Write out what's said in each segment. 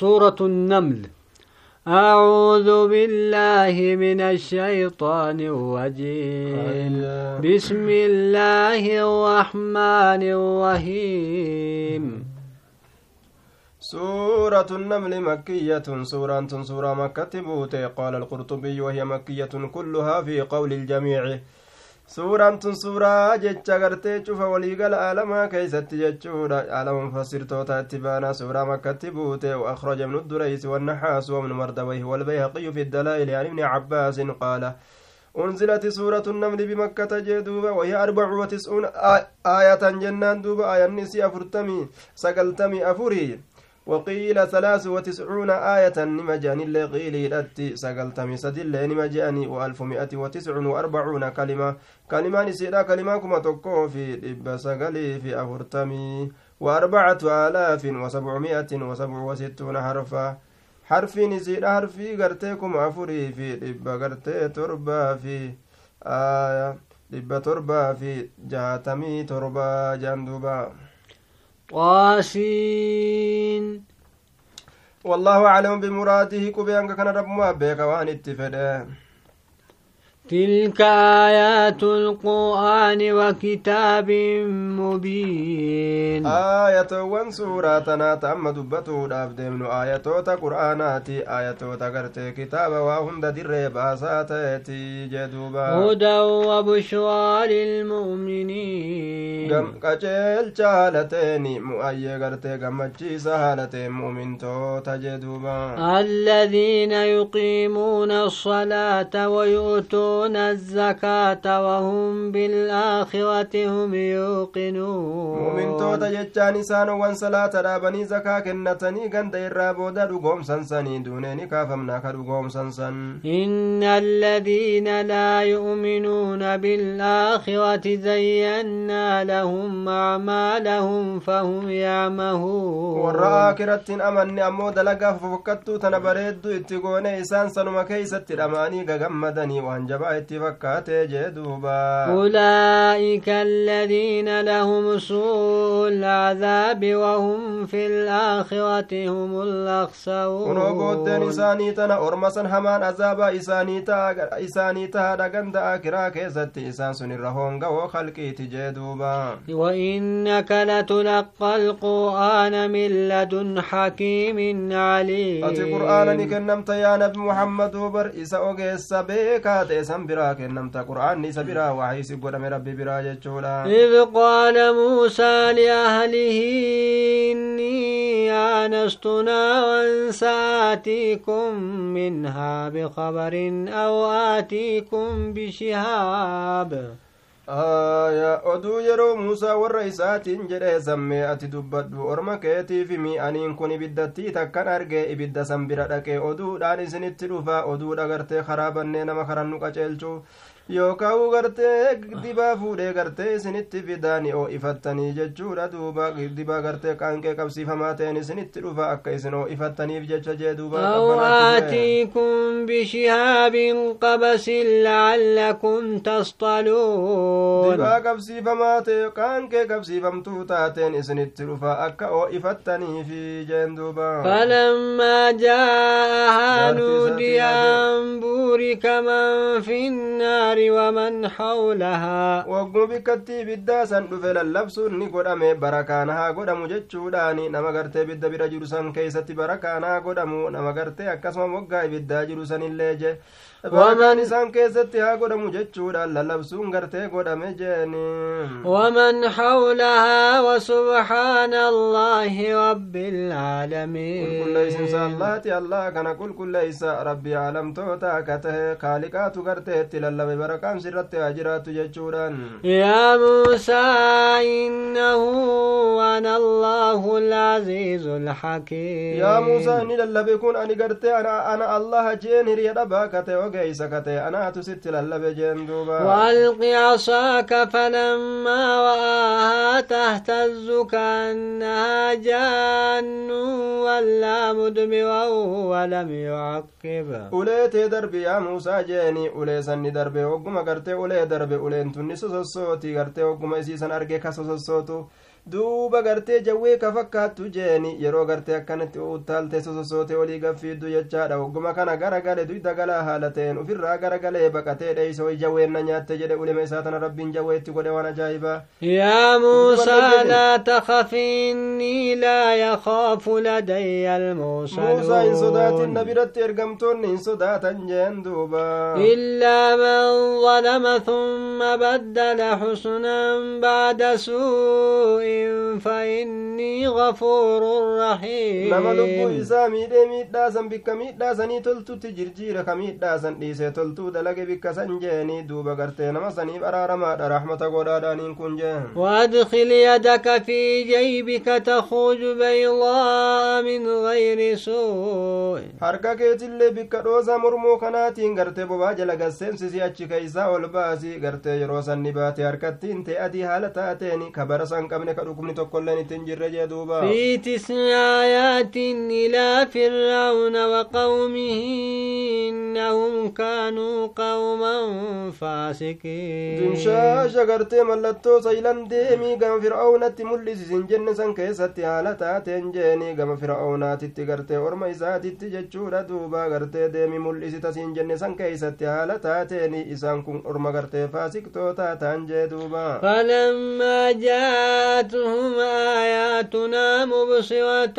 سورة النمل. أعوذ بالله من الشيطان الرجيم. بسم الله الرحمن الرحيم. سورة النمل مكية سورة سورة مكة بوتي قال القرطبي وهي مكية كلها في قول الجميع. Suuraan tun suuraa jecha gartee cufa waliigala aalamaa keeysatti jechuudha. Aalama mufassirtoota itti baanaa suuraa makkatti buute وأخرج ابن الدريس والنحاس وابن مردويه والبيهقي في الدلائل عن ابن عباس قال أنزلت سورة النمل بمكة جدوبا وهي أربع وتسعون آية جنان دوبا آية النسي أفرتمي سقلتمي أفري وقيل ثلاث وتسعون آية نمجاني اللي قيل رتي سقلتمي سدل نمجاني وألف مئة وتسع وأربعون كلمة. كلمة نسيرا كلمة كما تقو في إبا سقلي في أفرتمي. وأربعة آلاف وسبعمائة وسبع وستون حرفا. حرفي نسيرا حرفي قرتيكم أفري في إبا قرتي تربا في آية. إبا تربا في جاتمي تربا جندوبا. طاسين والله أعلم بمراده كبيانك كان رب ما بيك وأن اتفده. تلك آيات القرآن وكتاب مبين. آية سورة تام دبتو داف ديمن آياتوتا قرآناتي آياتوتا قرتي كتاب وهند در باساتي جدوبا. هدى وبشرى للمؤمنين. قم قجل جالتين مؤيي قرتي قمتشي سهالتين مؤمن توتا جدوبا. الذين يقيمون الصلاة ويؤتون يؤتون الزكاة وهم بالآخرة هم يوقنون. مؤمن توتا جتان إسان وان صلاة رابني زكاة كنتني غند إرابودا دقوم سنسني دونيني كافمنا كدقوم سنسن. إن الذين لا يؤمنون بالآخرة زينا لهم أعمالهم فهم يعمهون. ammoo dalagaa fofokkattuu tana bareeddu itti goone isaan sanuma keeysatti dhama'anii gagammadanii waan jaba فأتي فكات جدوبا أولئك الذين لهم سوء العذاب وهم في الآخرة هم الأخسرون ربوت إسانيتا أرمسا همان أزابا إسانيتا إسانيتا دقند آكرا كيزت إسان سن الرهونغ وخلقي تجدوبا وإنك لتلقى القرآن من لدن حكيم عليم. أتي قرآن نكنمت يا محمد وبر إسا أغيس بيكات إسان برا كنمت قرآن نيس برا وحيس قدم ربي برا جتشولا إذ قال موسى لأهله إني آنست نارا سآتيكم منها بخبر أو آتيكم بشهاب. aya oduu yeroo muusaa warra isaatiin jedhe sammee ati dubbadhu orma keetiifi mi'aniin kun ibiddattii takkan arge ibidda san bira dhaqe oduudhaan isinitti dhufa oduudha gartee karaa bannee nama karan nu qaceelchu yookaan gartee dibaa fuudhee gartee isinitti fidaan ifattanii jechuudha duuba dibaa gartee qaanqee qabsiifamaa ta'een isinitti dhufa akka isin ifattaniif jecha jee duuba awaatiikum bishihaabin qabasin la'allakum tasxaluun dibaa qabsiifamaa ta'e qaanqee qabsiifamtuu taateen isinitti dhufa akka ifattaniif jeen duuba falammaa jaa'ahaa nuudiyaan buurika man finnaar النار ومن حولها ibiddaa san dhufe lallabsuun ni godhame barakaanahaa godhamu jechuudhaani nama gartee ibidda bira jiru san keeysatti barakaanahaa godhamu nama gartee akkasuma moggaa ibiddaa jiru sanillee je barakaan isaan keessatti haa godhamu jechuudhaan lallabsuun gartee godhame jeeni. ومن حولها وسبحان الله رب العالمين كل ليس الله الله كان كل كل ليس ربي عالم توتا كته خالقات غرته تللب بركان سرت اجرات جچودان يا موسى انه وأنا الله العزيز الحكيم يا موسى اني للب يكون اني غرته أنا أنا الله جين هري دبا كته وغيس كته أنا تست للب جين دوبا والق عصاك فلما رآها تهتز كأنها جان ولا مدبرا ولم يعقب ulee darbe yaa muusaa jeeni ulee sanni darbe hogguma gartee ulee darbe uleen tunni sososooti gartee hogguma isiisan arge ka sosossootu duuba gartee jawwee ka fakkaattu jeeni yeroo gartee akkanatti uttaalte sososoote olii gaffiiddu jechaadha hogguma kana gara gale duyda galaa haala ta'een ufirraa gara galee baqatee dheeyso jawweenna nyaatte jedhe ulema isaa tana rabbiin jawweetti godhe waan ajaa'ibaa yaa muusaa laa takaf innii laa yakaafu ladayya almursaluun muusaa hin sodaatin na biratti ergamtoonni hin sodaatan jeen duuba illaa man ظلم ثم بدل حسنا بعد سوء فإني غفور رحيم. نما لبو إسا ميدة ميدة سن بك ميدة سن تلتو تجرجير كميدة سن ديسة تلتو دلق بك سن جيني دوبا قرتي نما سن برار ما رحمة قرى دانين كن جين وادخل يدك في جيبك تخوج الله من غير سوء. حركة كيت اللي بك روزا مرمو خناتين قرتي بوا جلق السنس سي أتش كيسا والباسي قرتي روزا نباتي حركة تين تأدي حالتاتين كبرسان قبنك tokkolleen ittiin jirre jee duuba في تسع آيات إلى فرعون وقومه إنهم كانوا قوما فاسقين dimshaasha gartee mallattoo saylan deemii gama fir'aawnatti mul'isisin jenne san keessatti haala taateen jeeni gama fir'aawnaatitti gartee orma isaatitti jechuudha duuba gartee deemi mul'isita siin jenne san keessatti haala taateeni isaan kun orma gartee faasiqtoota taan jee duuba فلما جاءتهم آياتنا مبصرة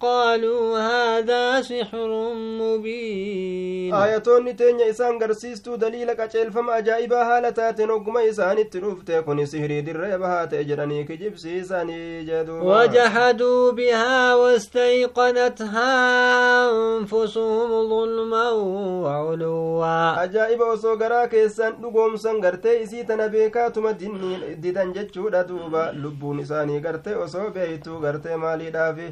قالوا هذا سحر مبين. آية نتنيا إسان غرسيستو دليل كتل فما جائبا حالة تنقم إسان التنوف تكون سحري در يبها تجرني كجب سيساني جدو. وجحدوا بها واستيقنتها أنفسهم ظلما وعلوا. أجائبا وصو غراك إسان سنغرتي إسيتنا بيكاتو مدنين إددان جدشو لدوبا لبون isaanii gartee osoo beeytuu gartee maaliidhaafi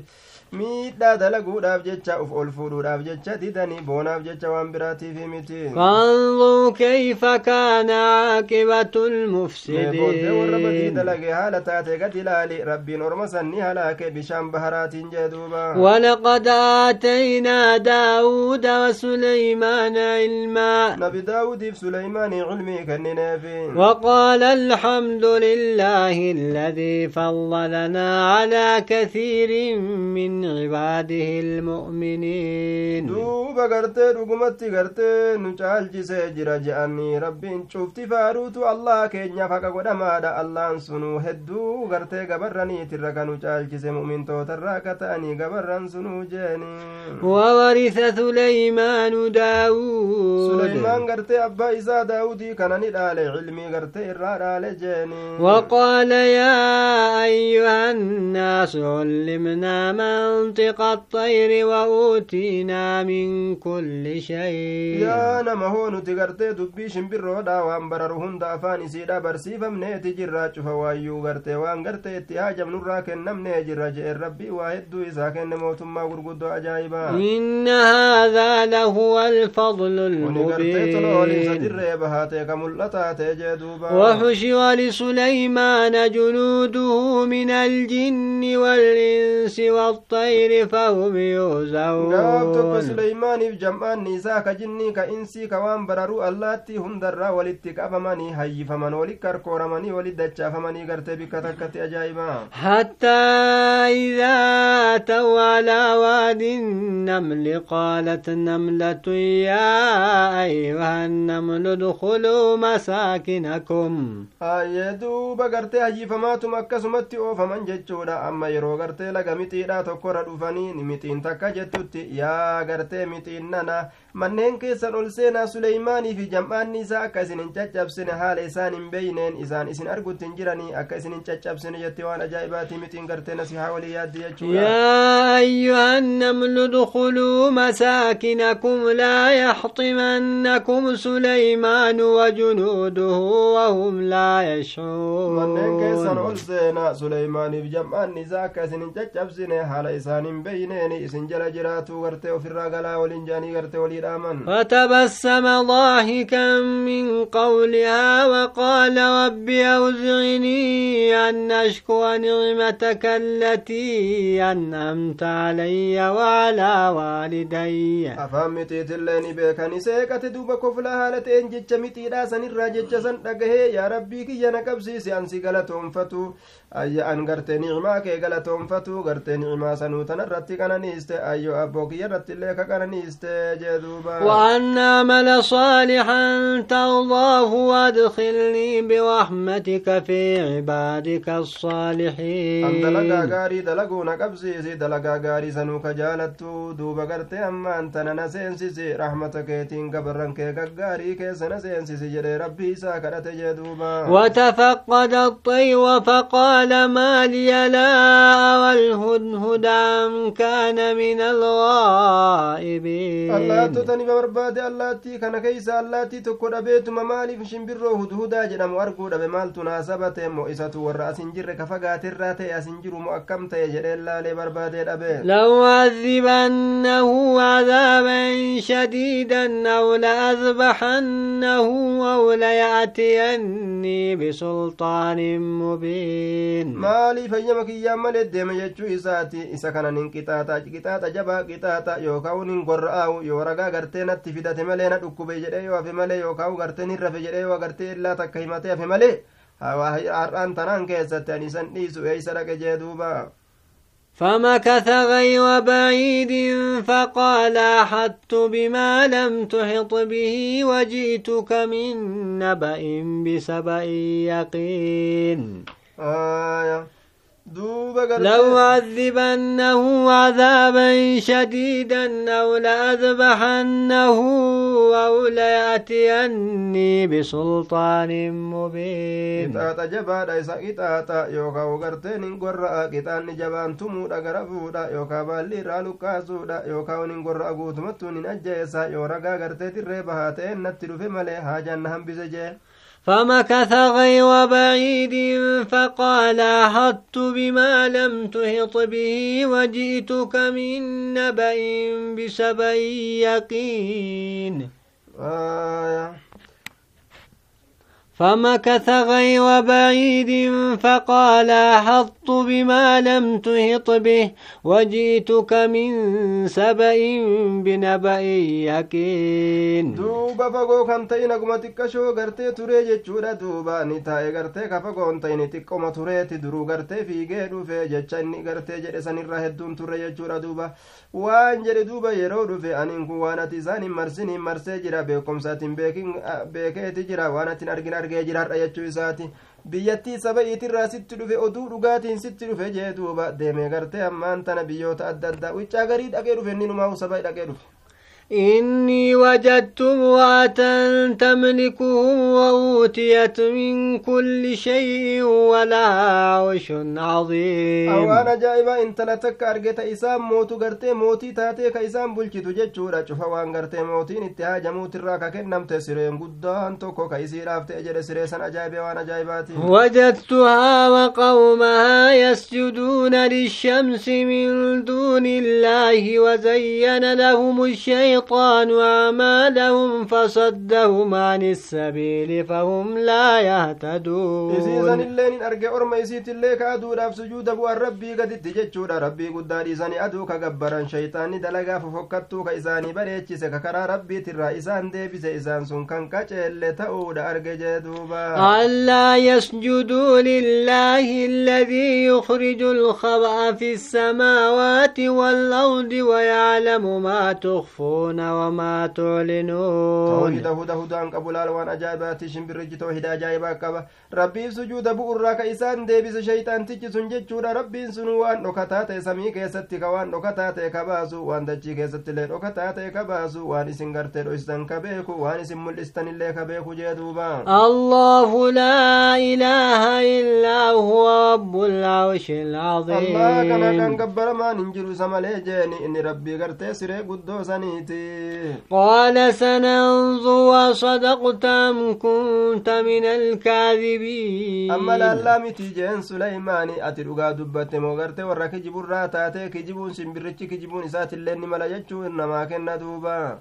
miidhaa dalaguudhaaf jecha uf ol fuudhuudhaaf jecha didanii boonaaf jecha waan biraatiifi miti فانظروا كيف كان عاقبة booddee warra badii المفسدين dalage haala taate gad ilaali rabbiin orma sanni halaake bishaan baharaatiin jee duuba ولقد آتينا داود وسليمان علما nabi daawudiif suleymaanii cilmii kennineefi وقال الحمد لله الذي فضلنا على كثير من من عباده المؤمنين. دوبا غرت رغمت غرت نچال جي سجر جاني ربي چوفتي فاروت الله كينيا فك قد ما ده الله سنو هدو غرت غبرني ترغنو چال جي مؤمن تو تراكت اني غبرن سنو جاني وورث سليمان داوود سليمان غرت ابا اذا داوود كانني دال علمي غرت را دال جاني وقال يا أيها الناس علمنا ما منطق الطير وأوتينا من كل شيء. يا نما تغرتي دبيش برودا وان بررهن دافان سيدا برسيفا مني تجرى فوايو غرتي وان غرتي اتهاج من الراك النم نجرى ربي واحد دو إذا كان موت ما غرقود إن هذا لهو الفضل المبين. وحشوا لسليمان جنوده من الجن والإنس والطير الطير فهم يوزعون. قام تقو سليمان بجمعان نيسا كجني كإنسي كوان بررو اللاتي هم درا ولدتك أفماني هاي فمن ولد كركورماني ولد دچا فماني قرتبي كتاكة أجائبا حتى إذا أتوا على واد النمل قالت نملة يا أيها النمل ادخلوا مساكنكم. آية دوبا قرتي هاي فماتم أكسمت أو فمن جدشودا أما يرو قرتي لقمتي لا تقو tokkorra dhufanii mixiin takka jettutti yaa gartee mixiin nana manneen keessan ol seenaa suleymaanii fi jam'aanni isaa akka isin hin caccabsine haala isaan hin beeyneen isaan isin argutti hin jiranii akka isin hin caccabsine jette waan ajaa'ibaatii mixiin gartee nasihaa walii yaaddi jechuudha أيها النمل ادخلوا مساكنكم لا يحطمنكم سليمان وجنوده وهم لا manneen keessan ol يشعرون seenaa suleymaaniif jam'aanni isaa akka isin hin caccabsine haala isaan hin beyneeni isin jala jiraatuu gartee ofirraa galaa waliin jaanii gartee walii dhaaman فتبسم ضاحكا من قولها وقال رب أوزعني أن أشكر نعمتك التي أنعمت علي وعلى والدي afaan mitiitillee ni beekani seeqate duuba kofla haala ta'een jecha mitiidhaa sanirraa jecha san dhagahee yaa rabbii kiyya na qabsiise ansi galatoonfatu ayya an gartee nicmaa kee galatoonfatu gartee nicmaa sanuu tanarratti qananiiste ayyo abboo kiyya irratti illee ka qananiiste jee duuba وأن أعمل صالحا ترضاه وأدخلني برحمتك في عبادك الصالحين dalagaa gaarii sanuu ka jaalattu duuba gartee ammaan tana na seensisi rahmata keetiin gabarran kee gaggaarii keessa na seensisi jedhee rabbii isaa kadhate jee duuba وتفقد الطير فقال ما لي لا أرى الهدهد أم كان من الغائبين الله تتني ببرباد الله تي كان كيسا الله تي تكود أبيت ممالي في شمبر روهد هدى جنم أرقو دبمال تناسبة مؤسة ورأس جر كفقات الرات أسنجر مؤكم تيجر الله لبرباد الأبيت. لو عذبنه عذابا شديدا أو لأذبحنه أو يأتيني بسلطان مبين. مالي فيما كيامل الدم يجو إساتي isa kana nin qixaaxa qixaaxa jabaa qixaaxa yookaan nin gorra'aawu yoo ragaa gartee natti fidate malee na dhukkube jedhee yoo hafe malee yookaan gartee nin rafe jedhee yoo agartee illaa takka himatee hafe malee har'aan tanaan keessatti ani isan dhiisu eeysa dhaqe jee duuba فمكث غير بعيد فقال أحطت بما لم تحط به وجئتك من نبأ بسبأ يقين gartee لأعذبنه عذابا شديدا أو لأذبحنه أو ليأتيني بسلطان مبين qixaaxa jabaadha isa qixaaxa yookaan gartee nin gorra'a qixaanni jabaan tumuudha gara fuudha yookaan baalli irraa lukkaasuudha yookaan nin gorra'a guutumattuu nin ajjeessa yoo ragaa gartee dirree bahaa ta'e natti dhufe malee haajaan na hambise jee فمكث غير بعيد فقال أحطت بما لم تحط به وجئتك من نبأ بسبأ يقين. آية فمكث غير بعيد فقال أحط بما لم تهط به وجئتك من سبأ بنبأ يكين دوبا فقو خمتي نقم تكشو غرتي تري جچورا دوبا نتائي غرتي كفقو انتي نتكو مطوري تدرو غرتي في غيرو في جچاني غرتي جرسان الرهدون تري جچورا دوبا. وان دوبا يرود في أنين قوانا تزاني مرسيني مرسي جرا بيكم ساتين بيكي آه، تجرا وانا تنرقنا argee jira har'a jechuu isaati biyyattii saba iitirraa sitti dhufe oduu dhugaatiin sitti dhufe jee duuba deemee gartee ammaan tana biyyoota adda addaa wiccaa garii dhaqee dhufe inni numaa saba dhaqee dhufe إني وجدت امرأة تملكهم وأوتيت من كل شيء ولها عرش عظيم. أو أنا جايبة إن تلتك أرجيت إسام موت غرتي موتي تاتي كإسام بلشي تجد شورا شوفا وأن غرتي موتي نتيها جموت الراكا كن نمت قد أنتو كوكا إسير أفتي أجر سيري سنة جايبة وأنا جايباتي. وجدتها وقومها يسجدون للشمس من دون الله وزين لهم الشيطان الشيطان أعمالهم فصدهم عن السبيل فهم لا يهتدون. إذا اللين أرجع أرمى يزيد الليك أدو راف سجود أبو الربي قد تجتشور ربي قد داري زاني أدو كقبرا شيطان دلقا ففكتو كإزاني بريتش سككرا ربي ترى إزان دي بزي إزان سن كان كجل تأود أرجع جدوبا. ألا يسجدوا لله الذي يخرج الخبأ في السماوات والأرض ويعلم ما تخفون. وما تعلنون qaba rabbiif sujuuda bu'urraa ka isaan deebise shayxaantichi sun jechuudha rabbiin sun waan dhokataa ta'e samii keessatti ka waan dhokataa ta'e ka baasu waan dachii keessatti illee dhokataa ta'e ka baasu waan isin gartee dhoysitan ka beeku waan isin mul'istan illee ka beeku jee duuba الله لا إله إلا هو رب العرش العظيم gabbaramaan hin jiru isa malee jeeni inni rabbii gartee siree guddoo saniiti قال سننظر صدقت أم كنت من الكاذبين. أما لا متي سليمان أترقى دبت موغرت ورا كجبون راتاتي كجبون سنبرتش كجبون إسات اللين ملا إنما كنا دوبا.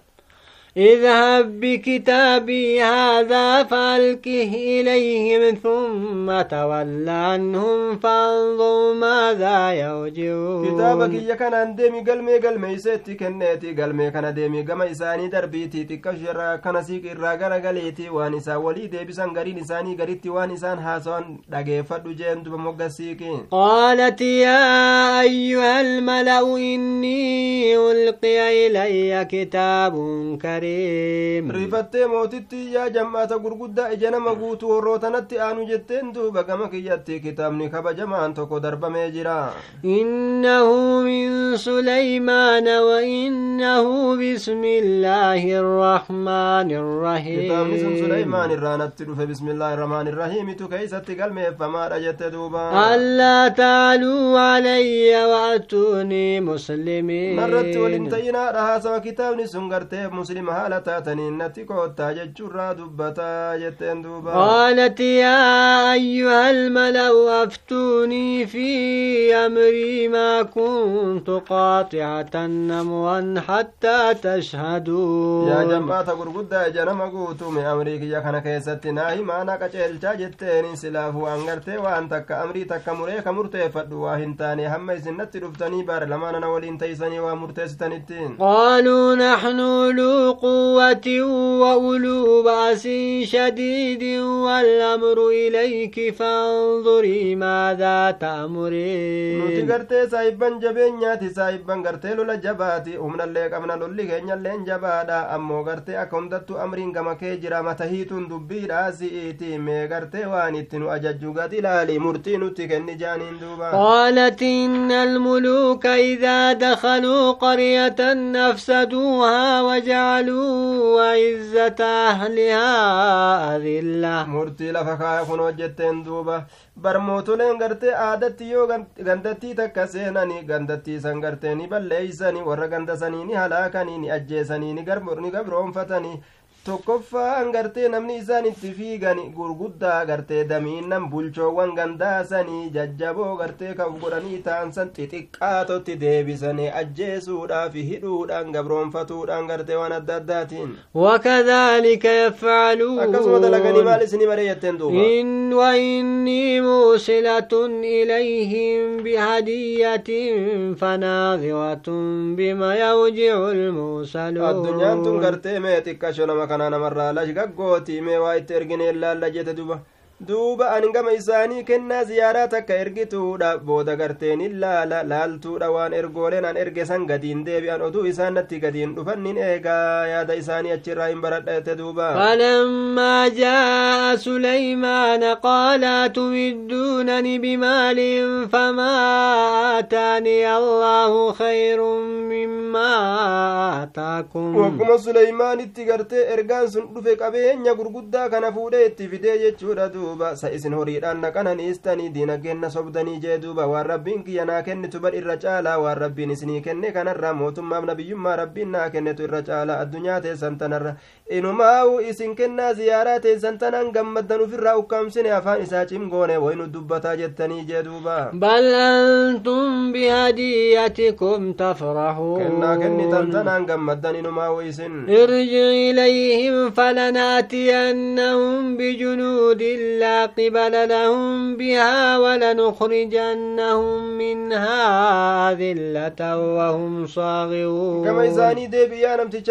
اذهب بكتابي هذا فألقه إليهم ثم تول عنهم فانظر ماذا يرجعون كتابك يا كان اندمي قلمي قلمي سيتي كنيتي قلمي. كان ديمي قم إساني دربيتي تكشر. كان سيك إراغر قليتي. وان إسا ولي ديبسان قرين إساني قريتي. وان إسان حاسوان دقيفت جين دب مقسيكي قالت يا أيها الملأ إني ألقي إلي كتاب كريم. Rifattee mootitti yaa jam'aata gurguddaa ija nama guutuu horrootanatti aanu jetteen duuba gama kiyyatti kitaabni kabajamaan tokko darbamee jira innahu min suleymaana wa innahu bismi illaahi irrahmaani irrahiim kitaabni sun suleymaan irraa natti dhufe bismillaahi irrahmaani irrahiimitu keeysatti galmeeffamaadha jette duuba allaa taaluu calayya waatuunii muslimiin narratti walin ta'inaadha haasawa kitaabni sun gartee muslima haala taataniin natti koottaa jechuurraa dubbataa jetteen duuba qaalat yaa ayyuha almalau aftuunii fi amrii maa kuntu qaaxicatan amwan hattaa tashhaduu yaa jam'aata gurguddaa ija nama guutume amrii kiyya kana keessatti naa himaana qaceelchaa jetteeni silaafu waan gartee waan takka amrii takka muree ka murteeffadhu waa hin taane hamma isin natti dhuftanii baara lamaanana waliin teeysanii waa murteessitanitti qaaluu naxnu luuqu قوة وأولو بأس شديد والأمر إليك فانظري ماذا تأمرين. نوتي غرتي سايبا جبين ياتي سايبا غرتي لولا جباتي. أمنا لك أمنا لولي غنيا لين جبادا أمو غرتي أكم دتو أمرين كما كيجرا. ما تهيتون دبي رازي إيتي مي غرتي وانتين وأججو غدي لالي. مرتي نوتي كني دوبا. قالت إن الملوك إذا دخلوا قرية أفسدوها وجعلوا وعزة أهلها أذلة murtii lafa kaaya kun hojjetteen duuba barmootoleen gartee aadatti yoo gandattii takka seenani gandattii san gartee ni balleeysani warra ganda sanii ni halaakanii ni ajjeesanii ni gabroonfatanii tokkoffaan gartee namni isaan itti fiigan gurguddaa gartee damiinnan bulchoowwan gandaasanii jajjaboo gartee ka uf godhanii taansan xixiqqaatotti deebisanii ajjeesuudhaaf hidhuudhaan gabroonfatuudhaan gartee waan adda addaatiin وكذلك يفعلون akkasuma dalaganii maal isinii bare jetteen duuba إن وإني موصلة إليهم بهدية فناظرة بما يرجع المرسلون tun gartee mee xiqqasho nama kanaa namarraa lash gaggooti mee waa itti ergine ilaalla jette duba duuba an gama isaanii kennaa ziyaaraa takka ergituudha. Booda garteen laala laaltuudha. Waan ergooleen an erge san gadiin deebi'an oduu isaan natti gadiin dhufannin eegaa. Yaada isaanii achirraa hin baradhaete duuba. Falammaa jaa'a suleymaana qaalaa tuwidduunani bimaalin famaa aataanii allaahu khayrun mimmaa suleymaanitti gartee ergaan sun dhufe qabeenya gurguddaa kana fuudhee itti fidee jechuudha duuba. Sa isin horiidhaan naqananiistanii diinageenna sobdanii jee duuba waan rabbiin kiyya naa kennitu bad irra caalaa waan rabbiin isinii kenne kanarraa mootummaaf nabiyyummaa rabbiin naa kennetu irra caalaa addunyaa teessan tanarra inumaa'u isin kennaa ziyaaraa teessan tanaan gammaddan ufirraa ukkaamsine afaan isaa cimgoone waynu dubbataa jettanii jee duuba بل أنتم بهديتكم تفرحون kennaa kennitan tanaan gammaddan inumaa'u isin ارجع إليهم فلنأتينهم بجنود لا قبل لهم بها ولنخرجنهم منها ذلة وهم صاغرون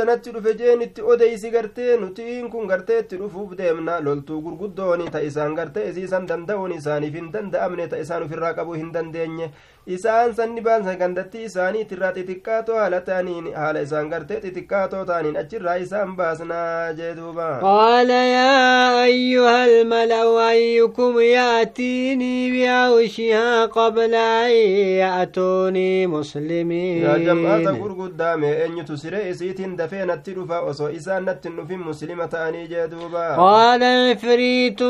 natti dhufe jeen itti odeysi gartee nutiin kun gartee itti dhufuuf deemna loltuu gurguddooni ta isaan gartee isiisan danda'uun isaaniif hin danda'amne ta isaan ufirraa qabuu hin dandeenye isaan sanni baansa gandattii isaanii irraa xixiqqaatoo haala ta'aniin haala isaan gartee xixiqqaatoo ta'aniin achirraa isaan baasnaa jee duuba قال يا أيها الملأ أيكم يأتيني بعرشها قبل أن يأتوني مسلمين yaa jam'aata gurguddaa mee eenyutu siree isiitiin dafee natti dhufa osoo isaan natti hin dhufin muslima ta'anii jee duuba قال عفريت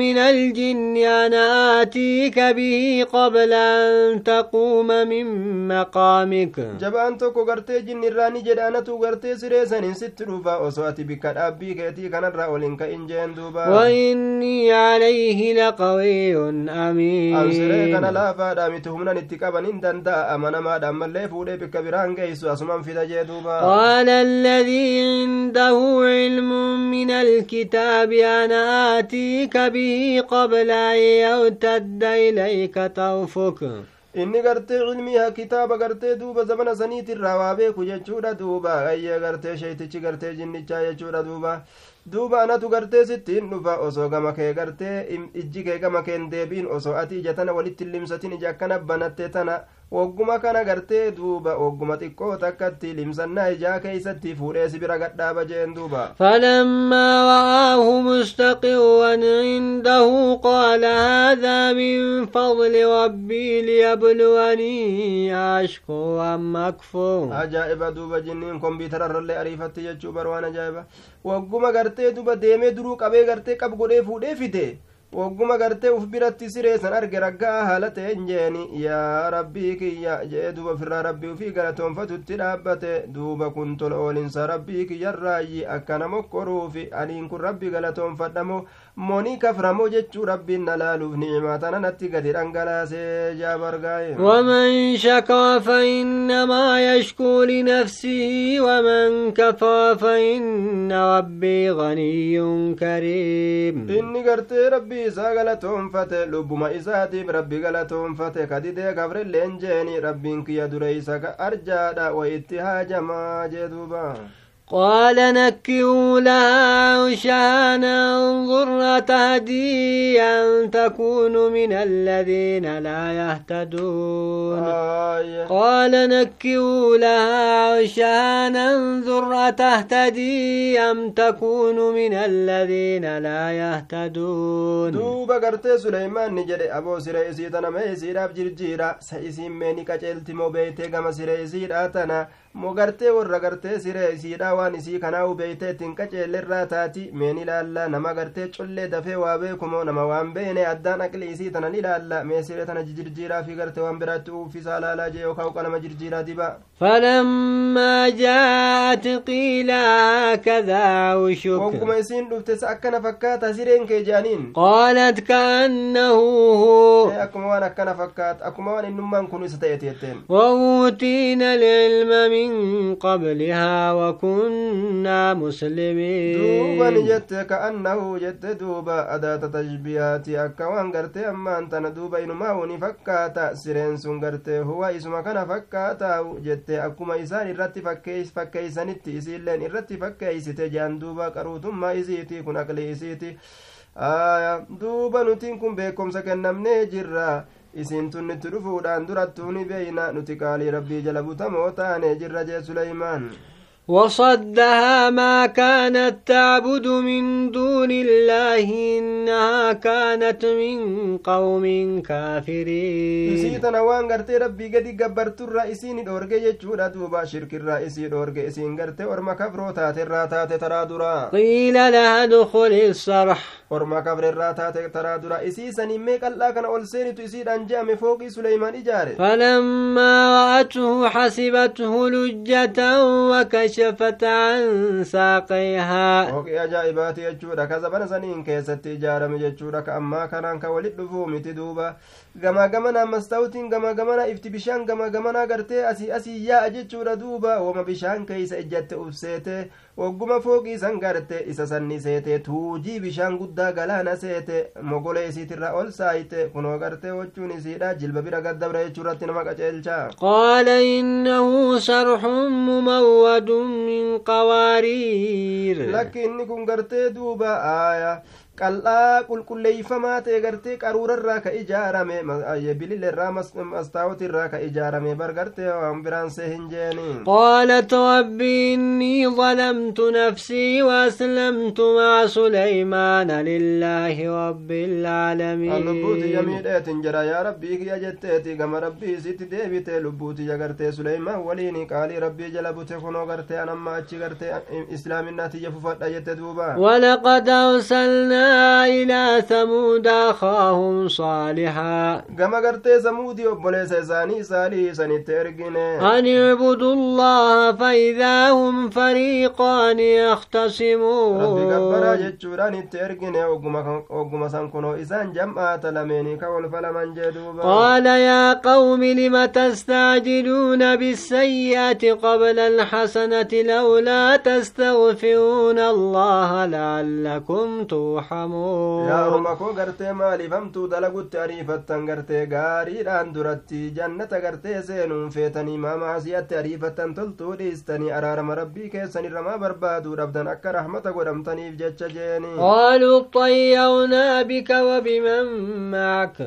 من الجن أنا آتيك به قبل أن تقوم من مقامك. جبان تو کو گرتے جن نرانی جدانا تو گرتے سرے سنن ستروفا اسواتي بكت ابي كيتي كان راولين كان جن دوبا واني عليه لقوي امين ابسر كان لا فاد امي تهمنا نتقبن ان دندا ما دم لي فود بك بران كيسو اسمان في دجه دوبا قال الذي عنده علم من الكتاب أنا اتيك به قبل ان يرتد اليك طرفك inni gartee cilmii kitaaba gartee duuba zamana saniitirraa waa beeku jechuudha. Duuba ayya gartee sheeytichi gartee jinnichaa jechuudha duuba. Duuba anatu gartee sittiin dhufa osoo gama kee gartee ijji kee gama keen deebiin osoo ati ija tana walitti limsatin ija akkana banatte tana wogguma kana gartee duuba wogguma xiqqoo takkatti limsannaa ijaa keeysatti fuudhee si bira gadhaaba jeen duuba فلما رآه مستقرا عنده قال هذا من فضل ربي ليبلوني أشكر أم أكفر ajaa'iba duuba jinniin kompiitararrallee ariifatti jechuu bar waan ajaa'iba wagguma gartee duba deemee duruu qabee gartee qab godhee fuudhee fite wagguma gartee uf biratti sireesan arge raggaa haala ta'en jeeni yaa rabbii kiyya jee duba ofirraa rabbii ufii galatoonfatutti dhaabbate duuba kun tola oolinsa rabbii kiyyarraayyi akkana mokkoruufi aniin kun rabbi galatoonfadhamo monii kaframoo jechuu rabbiin na laaluuf ni'imaa tana natti gadi dhangalaasee jaabargaaye ومن شكر فإنما يشكو لنفسه ومن كفر فإن ربي غني كريم inni gartee rabbii isaa galatoonfate lubbuma isaatiif rabbi galatoonfate kadidee gabrilleen jeeni rabbiin kiyya dureeysa ka arjaadha wa itti haajamaa jee duuba قال نكروا لها عرشها ننظر تهدي أن تكون من الذين لا يهتدون. آية. قال نكروا لها عرشها ننظر أتهتدي أم تكون من الذين لا يهتدون. duuba gartee suleymaan ni jedhe aboo siree isii tana mee isiidhaaf jirjiira sa isiin mee ni qaceelti moo beeytee gama siree isiidha tana moo gartee warra gartee siree isiidha waan isii kanaa beeytee ittiin qaceellerraa taati mee ni laalla nama gartee collee dafee waa beekumoo nama waan beene addaan aqli isii tana ni laalla mee siree tana jirjiiraa fi gartee waan biraatti uffisaa laalaa jee yookaan uqa jirjiiraa diba فلما جاءت قيل هكذا عرشك wagguma isiin dhufte sa akkana fakkaata sireen kee قالت كأنه هو Ee, akkuma waan akkana fakkaata akkuma waan innummaan kun isa ta'e tietteen وأوتينا العلم من قبلها وكنا مسلمين jette ka'annahu jette duuba adaata tashbihaati akka waan gartee ammaan tana duuba inumaa ni fakkaata sireen sun gartee huwa isuma kana fakkaataa'u jette akkuma isaan irratti fakkeeys- fakkeeysanitti isiilleen irratti fakkeeysite jean duuba qaruutummaa isiiti kun aqli isiiti aya duuba nutiin kun beekomsa kennamnee jirra isin tun nutti dhufuudhaan durattuu ni beeyna nuti qaalii rabbii jala butamoo taane jirra jee suleymaan وصدها ما كانت تعبد من دون الله إنها كانت من قوم كافرين. إسيتنا وان غرتي ربي قد قبرت الرئيسين دورك يجود أدوبا شرك دورك إسين غرتي ورما كبرو تاتي راتاتي ترادورا قيل لها دخل الصرح. ورما كبر راتاتي ترادورا إسي سني ميك الله كان أول سيني تسيد أنجام فوق سليمان إجاري. فلما رأته حسبته لجة وكشف وكشفت عن ساقيها zabana saniin keessatti ijaarame jechuudha ka ammaa kanaan ka walit dhufuu miti duuba gamaa gamanaa mastaawutiin gamaa gamanaa ifti bishaan gamaa gamanaa gartee asii asii yaa'a jechuudha duuba wama bishaan keeysa ijjatte ubseete wagguma fooqii san garte isa sanni seete tuujii bishaan guddaa galaana seete mogolee isiitirra ol saayite kunoo gartee wachuun isiidha jilba bira gaddabra jechuurratti nama qaceelcha قال إنه صرح ممود من قوارير inni kun gartee duuba aaya qal'aa qulqulleeyfamaa ta'e gartee qaruurarraa ka ijaarame bilillerraa mastaawotirraa ka ijaarame bar gartee waan biraan see hin jeeni قالت رب إني ظلمت نفسي وأسلمت مع سليمان لله رب lubbuuti العالمين jamiidheetin jedha yaa rabbii kiyya jetteeti gama rabbii isitti deebite lubbuutiyya gartee suleymaan waliin qaalii rabbii jala bute kunoo gartee anamma achi gartee islaaminaatiyya fufadha jette duuba ولقد أرسلنا إلى ثمود أخاهم صالحا. كما قرت ثمود وبليس ساني سالي سنت أن اعبدوا الله فإذا هم فريقان يختصمون. ربي قبرا جتشوران الترقين وقم سنكنو إسان جمعة لميني. كول فلمن جدوبا. قال يا قوم لم تستعجلون بالسيئة قبل الحسنة لولا تستغفرون الله لعلكم توحمون يا رمكو قرتي مالي فمتو دلقوا التعريفة قرتي قاري ران درتي جنة قرتي سينون فيتني ما معسيت تعريفة تلتو ديستني أرارم ربي كيسني رما بربادو ربدن أكا رحمة قدمتني في جتش جيني قالوا طيرنا بك وبمن معك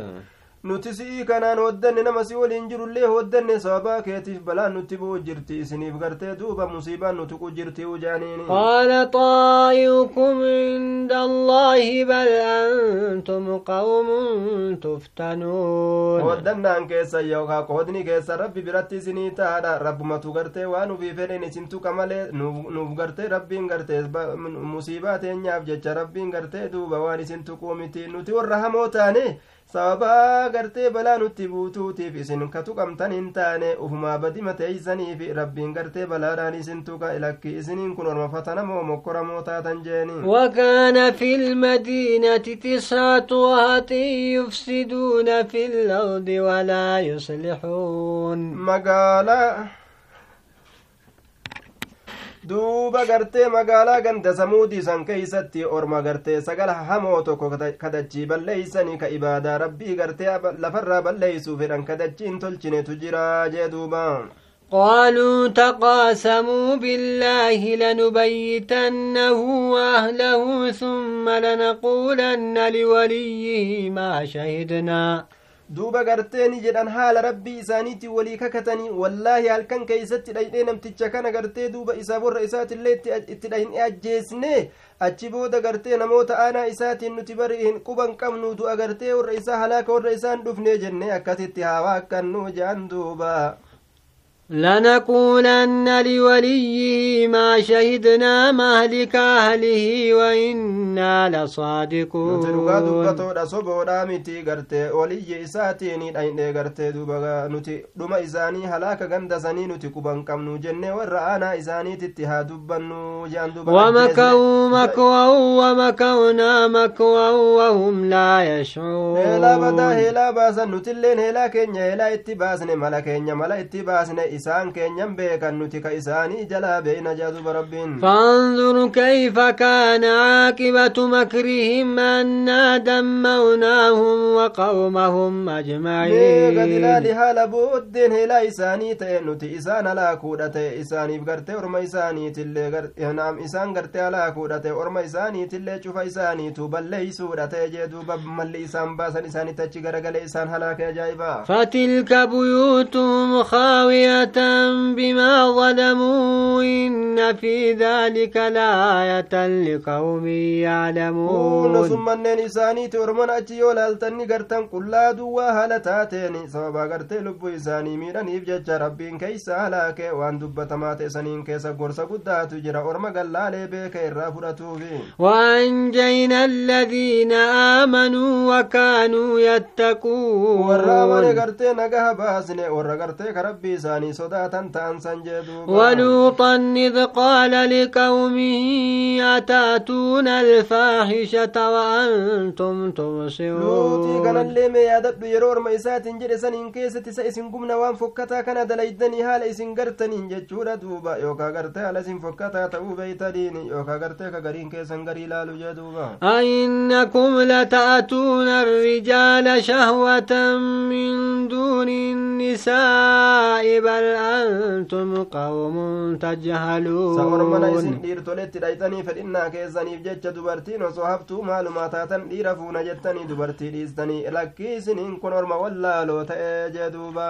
nuti si'ii kanaan hoddanne nama si waliin jirullee hoddanne sababaa keetiif balaan nutti bu'u jirti isiniif gartee duuba musiibaan nu tuqu jirti ujaaniini qaala xaa'irukum inda allaahi bal antum qawmun tuftanuun hoddannaan keessa yookaa qoodni keessa rabbi biratti isinii taadha rabbumatu gartee waan ufii fedhen isin tuqa malee nuuf gartee rabbiin gartee musiibaa teenyaaf jecha rabbiin gartee duuba waan isin tuquu miti nuti warra hamoo taane sababaa gartee balaa nutti buutuutiif isin ka tuqamtan hin taane ufumaa badima teeysaniif rabbiin gartee balaadhaan isin tuqa ilakki isiniin kun orma fatanamoo mokkoramoo taatan jeeni وكان في المدينة تسعة وهط يفسدون في الأرض ولا يصلحون مقالا duuba gartee magaalaa ganda samuudii san keeysatti orma gartee sagala hamoo tokko kadachii balleeysanii ka ibaadaa rabbii gartee lafarraa balleeysuu fedhan kadachiin tolchinetu jira jee duuba قالوا تقاسموا بالله لنبيتنه وأهله ثم لنقولن لوليه ما شهدنا duuba garteeni jedhan haala rabbii isaaniitti walii kakatanii wallaahi halkan keeysatti dhaydhee namticha kana gartee duuba isaa warra isaatillee itti dhahin ajjeesne achi booda gartee namoota aanaa isaatiin nuti bari hin quban qabnu du'a warra isaa halaaka warra isaan dhufne jenne akkasitti haa waakkannu jedhan duuba لنقولن لوليه ما شهدنا مهلك أهله وإنا لصادقون dubbatodha soboodha miti garte oliyye isaatiini dhayne garte duba nuti dhuma isaanii halaaka gandasanii nuti quban qabnu jenne warra aanaa isaaniititti haa dubbannu jean duba ومكروا مكرا ومكرنا مكرا وهم لا badaa heelaa baasan nutilleen heelaa keenya heelaa itti baasne mala keenya mala itti baasne isaan keenyan beekan nuti ka isaanii jalaa beeyna jaaduba rabbiin فانظر كيف كان عاقبة مكرهم أنا دمرناهم وقومهم أجمعين قد ilaali haala booddeen heelaa isaanii ta'e nuti isaan halaakuudha ta'e isaaniif gartee orma isaaniitillee naam isaan gartee halaakuudha ta'e orma isaaniitillee cufa isaaniitu balleeysuudha ta'e jee duuba malli isaan baasan isaanitti achi garagalee isaan halaake ajaa'ibaa فتلك بيوتهم بما ظلموا إن في ذلك لآية لقوم يعلمون ثم أنين إساني تورمون أجي يولالتني قرتن قلا دوا هالة تاتين سببا قرتي لبو إساني ميران إفجج ربين كيسا هلاك وان دبت مات إسانين كيسا قرصا قدات جرا أرما قلالي بيك إرا فراتوفي وأنجينا الذين آمنوا وكانوا يتقون. ورامن قرتي نقها باسني ورا قرتي كربي إساني ولوطا إذ قال لقومه أتأتون الفاحشة وأنتم تبصرون luutii kanallee mee yaadadhu yeroo orma isaatiin jedhe saniin keessatti isa isin gumna waan fokkataa kana dalaydanii haala isin gartaniin jechuudha duuba yookaa gartee haala isin fokkataa ta'uu beeytaniin yookaa gartee ka gariin keessan garii ilaalu jee duuba أئنكم لتأتون الرجال شهوة من دون النساء بل أنتم قوم تجهلون dhiirtoletti dhayxanii fedhinnaa keessaniif jecha dubartiin osoo haftuu maalumaa taatan dhiira fuuna jettanii dubartii dhiistanii lakkii isiniin kun orma wallaaloo ta'ee jee duuba